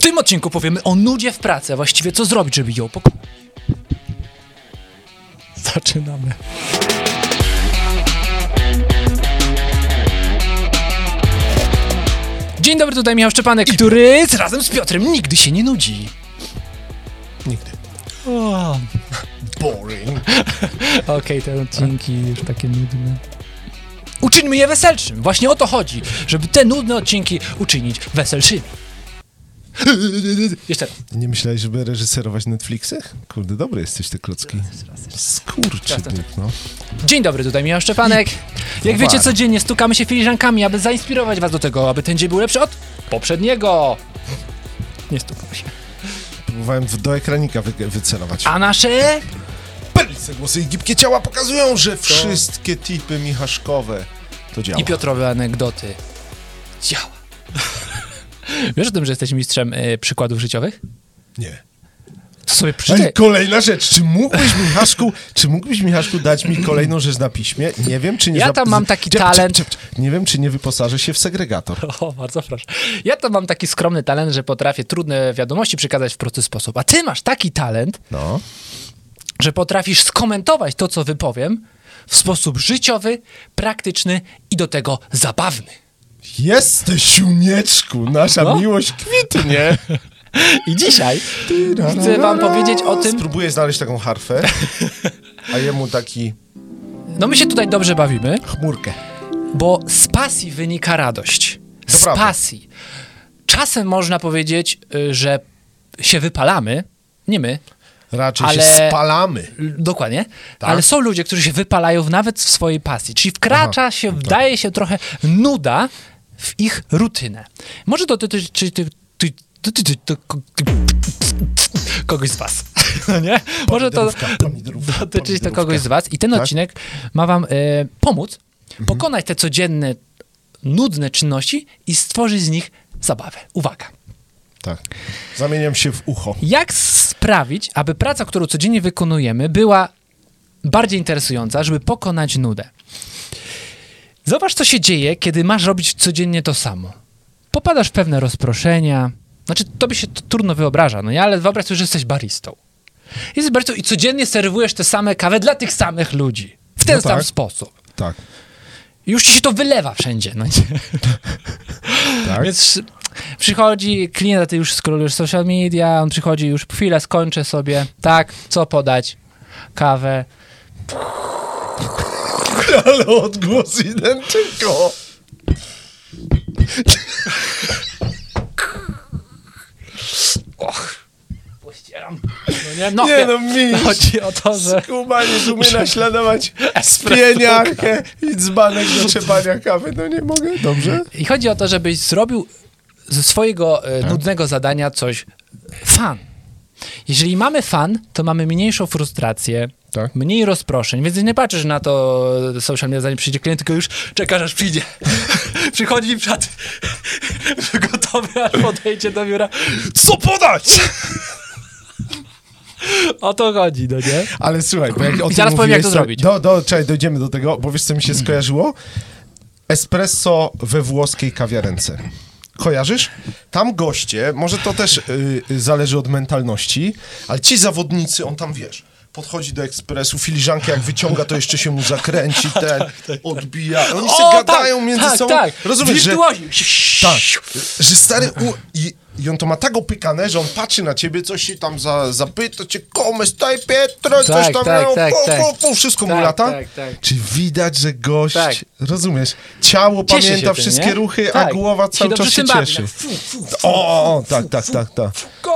tym odcinku powiemy o nudzie w pracy, a właściwie co zrobić, żeby ją pokonać. Zaczynamy. Dzień dobry, tutaj Michał Szczepanek, który z- razem z Piotrem nigdy się nie nudzi. Nigdy. O, Boring. Okej, te odcinki już takie nudne. Uczyńmy je weselszym. Właśnie o to chodzi, żeby te nudne odcinki uczynić weselszymi. Jeszcze raz. Nie myślałeś, żeby reżyserować Netflixy? Kurde, dobry jesteś te klocki. Skurczybyk, no. Dzień dobry, tutaj Michał Szczepanek. Jak wiecie, codziennie stukamy się filiżankami, aby zainspirować was do tego, aby ten dzień był lepszy od poprzedniego. Nie stukam się. Próbowałem do ekranika wy, wycelować. A nasze... Perlice głosy i gibkie ciała pokazują, że wszystkie tipy michaszkowe to działa. I Piotrowe anegdoty. Działa. Wiesz o tym, że jesteś mistrzem y, przykładów życiowych? Nie. To sobie Ale przeczytaj. kolejna rzecz, czy mógłbyś Michaszku, czy mógłbyś Michaszku dać mi kolejną rzecz na piśmie? Nie wiem, czy nie... Ja tam mam taki Czep, talent. czep, czep. Nie wiem, czy nie wyposażę się w segregator. O, bardzo proszę. Ja to mam taki skromny talent, że potrafię trudne wiadomości przekazać w prosty sposób. A ty masz taki talent, No. że potrafisz skomentować to, co wypowiem w sposób życiowy, praktyczny i do tego zabawny. Jesteś, siunieczku, nasza No. miłość kwitnie. I dzisiaj chcę wam powiedzieć o tym, Spróbuję znaleźć taką harfę, a jemu taki no my się tutaj dobrze bawimy, chmurkę. bo z pasji wynika radość. To Z prawda. pasji. Czasem można powiedzieć, y, że się wypalamy, nie my, Raczej Ale- się spalamy. Dokładnie. Tak. Ale są ludzie, którzy się wypalają nawet w swojej pasji. Czyli wkracza Aha, się, tak. wdaje się trochę nuda w ich rutynę. Może dotyczyć ko- ty, kogoś z was. No nie? Może to dotyczyć to kogoś z was. I ten Tak? odcinek ma wam e, pomóc Mhm. pokonać te codzienne, nudne czynności i stworzyć z nich zabawę. Uwaga. Tak. Zamieniam się w ucho. Jak sprawić, aby praca, którą codziennie wykonujemy, była bardziej interesująca, żeby pokonać nudę? Zobacz, co się dzieje, kiedy masz robić codziennie to samo. Popadasz w pewne rozproszenia. Znaczy, tobie się to trudno wyobraża, no nie? Ale wyobraź sobie, że jesteś baristą. Jesteś baristą i codziennie serwujesz te same kawy dla tych samych ludzi. W ten No sam tak. sposób. Tak. I już ci się to wylewa wszędzie, no nie? Tak. Więc przychodzi klient, ty już scrollujesz social media, on przychodzi już chwilę, skończę sobie, tak, co podać? Kawę. Ale odgłos identyko. Pościeram. No nie, no, Nie no, miś. Chodzi o to, że... Kuba nie umie naśladować Espresso. spieniarkę i dzbanek do trzepania kawy. No nie mogę. Dobrze? I chodzi o to, żebyś zrobił ze swojego Tak. e, nudnego zadania coś fan. Jeżeli mamy fan, to mamy mniejszą frustrację, Tak. mniej rozproszeń, więc nie patrzysz na to social media, zanim przyjdzie klient, tylko już czekasz, aż przyjdzie. Przychodzi przed gotowy, aż podejdzie do biura. Co podać? O to chodzi, no nie? Ale słuchaj, bo jak o I zaraz powiem, jak to zrobić. Do, do, czekaj, dojdziemy do tego, bo wiesz, co mi się skojarzyło? Espresso we włoskiej kawiarence. Kojarzysz? Tam goście, może to też y, y, zależy od mentalności, ale ci zawodnicy, on tam wiesz, podchodzi do ekspresu, filiżankę jak wyciąga, to jeszcze się mu zakręci, ten, odbija. Oni się gadają między tak, sobą. Tak, Rozumiesz, że... Tak, że stary u... I, I on to ma tak opykane, że on patrzy na ciebie, coś się tam za, zapyta cię, come stai Pietro, coś Tak, tam, tak, no, tak, tak. fu, fu, wszystko mu Tak, lata. tak, tak. Czy widać, że gość, Tak. rozumiesz, ciało Cieszy pamięta tym, wszystkie nie? ruchy, Tak. a głowa Się cały czas się cieszy. tak. Fu, fu, fu, O, tak, tak, tak, tak.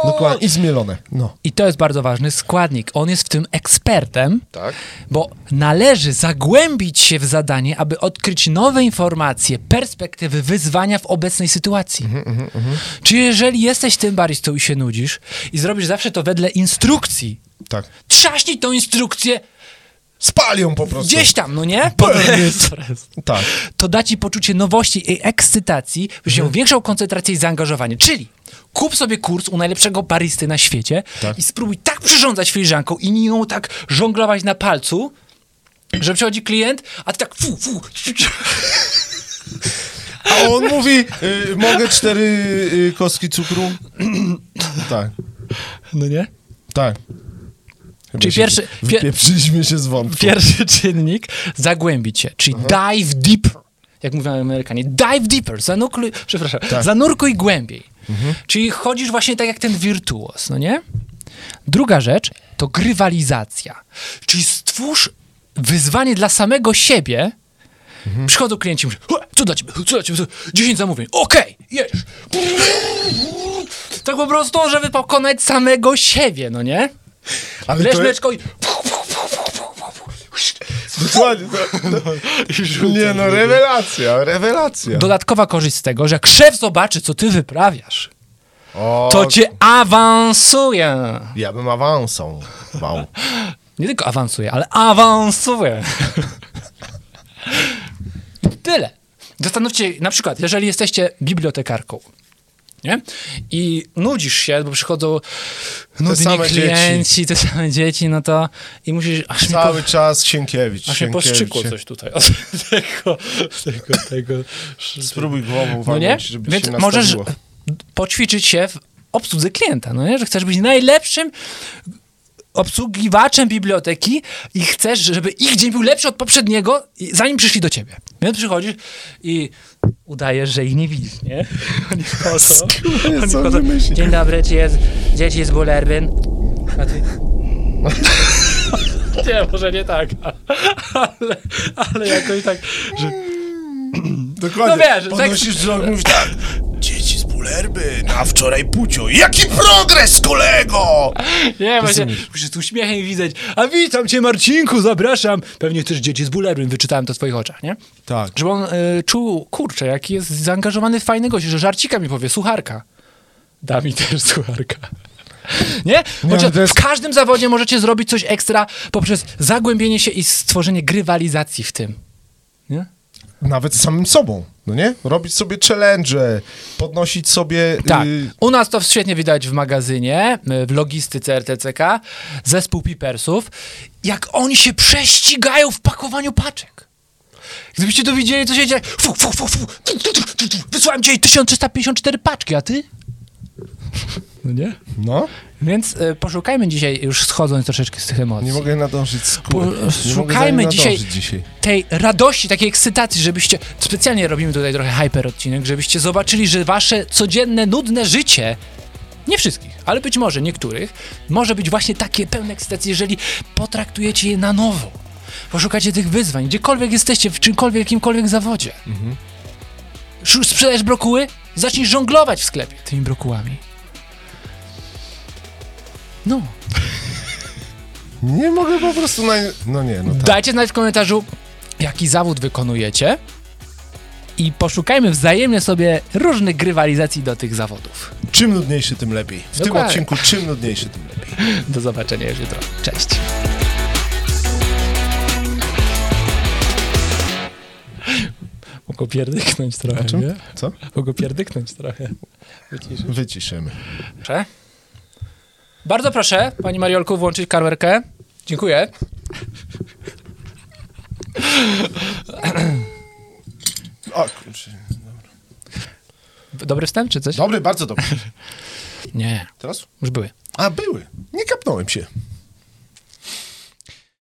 Dokładnie, i zmielone, no. I to jest bardzo ważny składnik. On jest w tym ekspertem, Tak. bo należy zagłębić się w zadanie, aby odkryć nowe informacje, perspektywy, wyzwania w obecnej sytuacji. Mhm, Czy jeżeli jesteś tym baristą i się nudzisz i zrobisz zawsze to wedle instrukcji, Tak. trzaśnij tą instrukcję Spalią po prostu. gdzieś tam, no nie? Tak. to da ci poczucie nowości i ekscytacji, byś Mhm. większą koncentrację i zaangażowanie. Czyli kup sobie kurs u najlepszego baristy na świecie Tak. i spróbuj tak przyrządzać filiżanką i nią tak żonglować na palcu, że przychodzi klient, a ty tak fu, fu. A on mówi, y, mogę cztery y, kostki cukru? tak, No nie? tak. Chyba Czyli się pierwszy- pier- Wypieprzyliśmy się z wątku. Pierwszy czynnik, zagłębić się, czyli dive deeper, jak mówią Amerykanie. Dive deeper, zanurkuj, przepraszam, zanurkuj głębiej. Czyli chodzisz właśnie tak jak ten wirtuos, no nie? Druga rzecz to grywalizacja, czyli stwórz wyzwanie dla samego siebie. Przychodzą klienci mówią, "Ue, co dla ciebie, co dla ciebie, 10 zamówień, okej, jesz. Tak po prostu, żeby pokonać samego siebie, no nie? Ale Leż mleczko i... Dokładnie. Nie no, rewelacja, rewelacja. Dodatkowa korzyść z tego, że jak szef zobaczy, co ty wyprawiasz, O, to cię awansuje. Ja bym awansą. Wow. Nie tylko awansuje, ale awansuje. Zastanówcie, na przykład, jeżeli jesteście bibliotekarką, nie? I nudzisz się, bo przychodzą nudni same klienci, te same dzieci, no to i musisz... Aż mi, po, Cały czas Sienkiewicz. aż mi Sienkiewicz. postrzykło coś tutaj od tego, tego, tego. Spróbuj głową No nie? żeby Więc się możesz poćwiczyć się w obsłudze klienta, no nie? Że chcesz być najlepszym obsługiwaczem biblioteki i chcesz, żeby ich dzień był lepszy od poprzedniego, zanim przyszli do ciebie. Więc przychodzisz i udajesz, że ich nie widzisz, nie? Oni wchodzą. Oni wymyślił? Dzień dobry, czy jest dzieci z Bullerbyn? A ty... Nie, może nie tak, ale, ale jakoś tak, że Dokładnie. No wiesz, tak- Podnosisz wzrok i mówisz tak. Bulerby, na wczoraj pucio. Jaki progres, kolego! Nie, właśnie, musisz z uśmiechem widać. A witam cię, Marcinku, zapraszam. Pewnie też dzieci z bulerem, wyczytałem to w twoich oczach, nie? Tak. Żeby on y, czuł, kurczę, jaki jest zaangażowany w fajny gość, że żarcika mi powie, sucharka. Da mi też sucharka. Nie? Chociaż jest- W każdym zawodzie możecie zrobić coś ekstra poprzez zagłębienie się i stworzenie grywalizacji w tym. Nie? Nawet z samym sobą, no nie? Robić sobie challenge, podnosić sobie... Tak. y, U nas to świetnie widać w magazynie, y, w logistyce RTCK, zespół pipersów, jak oni się prześcigają w pakowaniu paczek. Gdybyście to widzieli, co się dzieje. Fu, fu, fu, fu. Wysłałem dzisiaj 1354 paczki, a ty? No nie? no, Więc y, poszukajmy dzisiaj, już schodząc troszeczkę z tych emocji, nie mogę nadążyć z szukajmy dzisiaj- dzisiaj. tej radości, takiej ekscytacji, żebyście, specjalnie robimy tutaj trochę hyper odcinek, żebyście zobaczyli, że wasze codzienne, nudne życie, nie wszystkich, ale być może niektórych, może być właśnie takie pełne ekscytacji, jeżeli potraktujecie je na nowo. Poszukacie tych wyzwań, gdziekolwiek jesteście, w czymkolwiek, jakimkolwiek zawodzie. Szu- Sprzedajesz brokuły? Zacznij żonglować w sklepie tymi brokułami. No. Nie mogę po prostu na... No nie, no tak. Dajcie znać w komentarzu, jaki zawód wykonujecie i poszukajmy wzajemnie sobie różnych grywalizacji do tych zawodów. Czym nudniejszy, tym lepiej. W tym Dokładnie. odcinku czym nudniejszy, tym lepiej. Do zobaczenia już jutro. Cześć. Mogę pierdyknąć trochę, nie? Co? Mogę pierdyknąć trochę. Wyciszyć. Wyciszymy. Proszę. Bardzo proszę, pani Mariolku, włączyć karwerkę. Dziękuję. O, kurczę. Dobry wstęp, czy coś? Dobry, bardzo dobry. Nie, Teraz? już były. A, były. Nie kapnąłem się.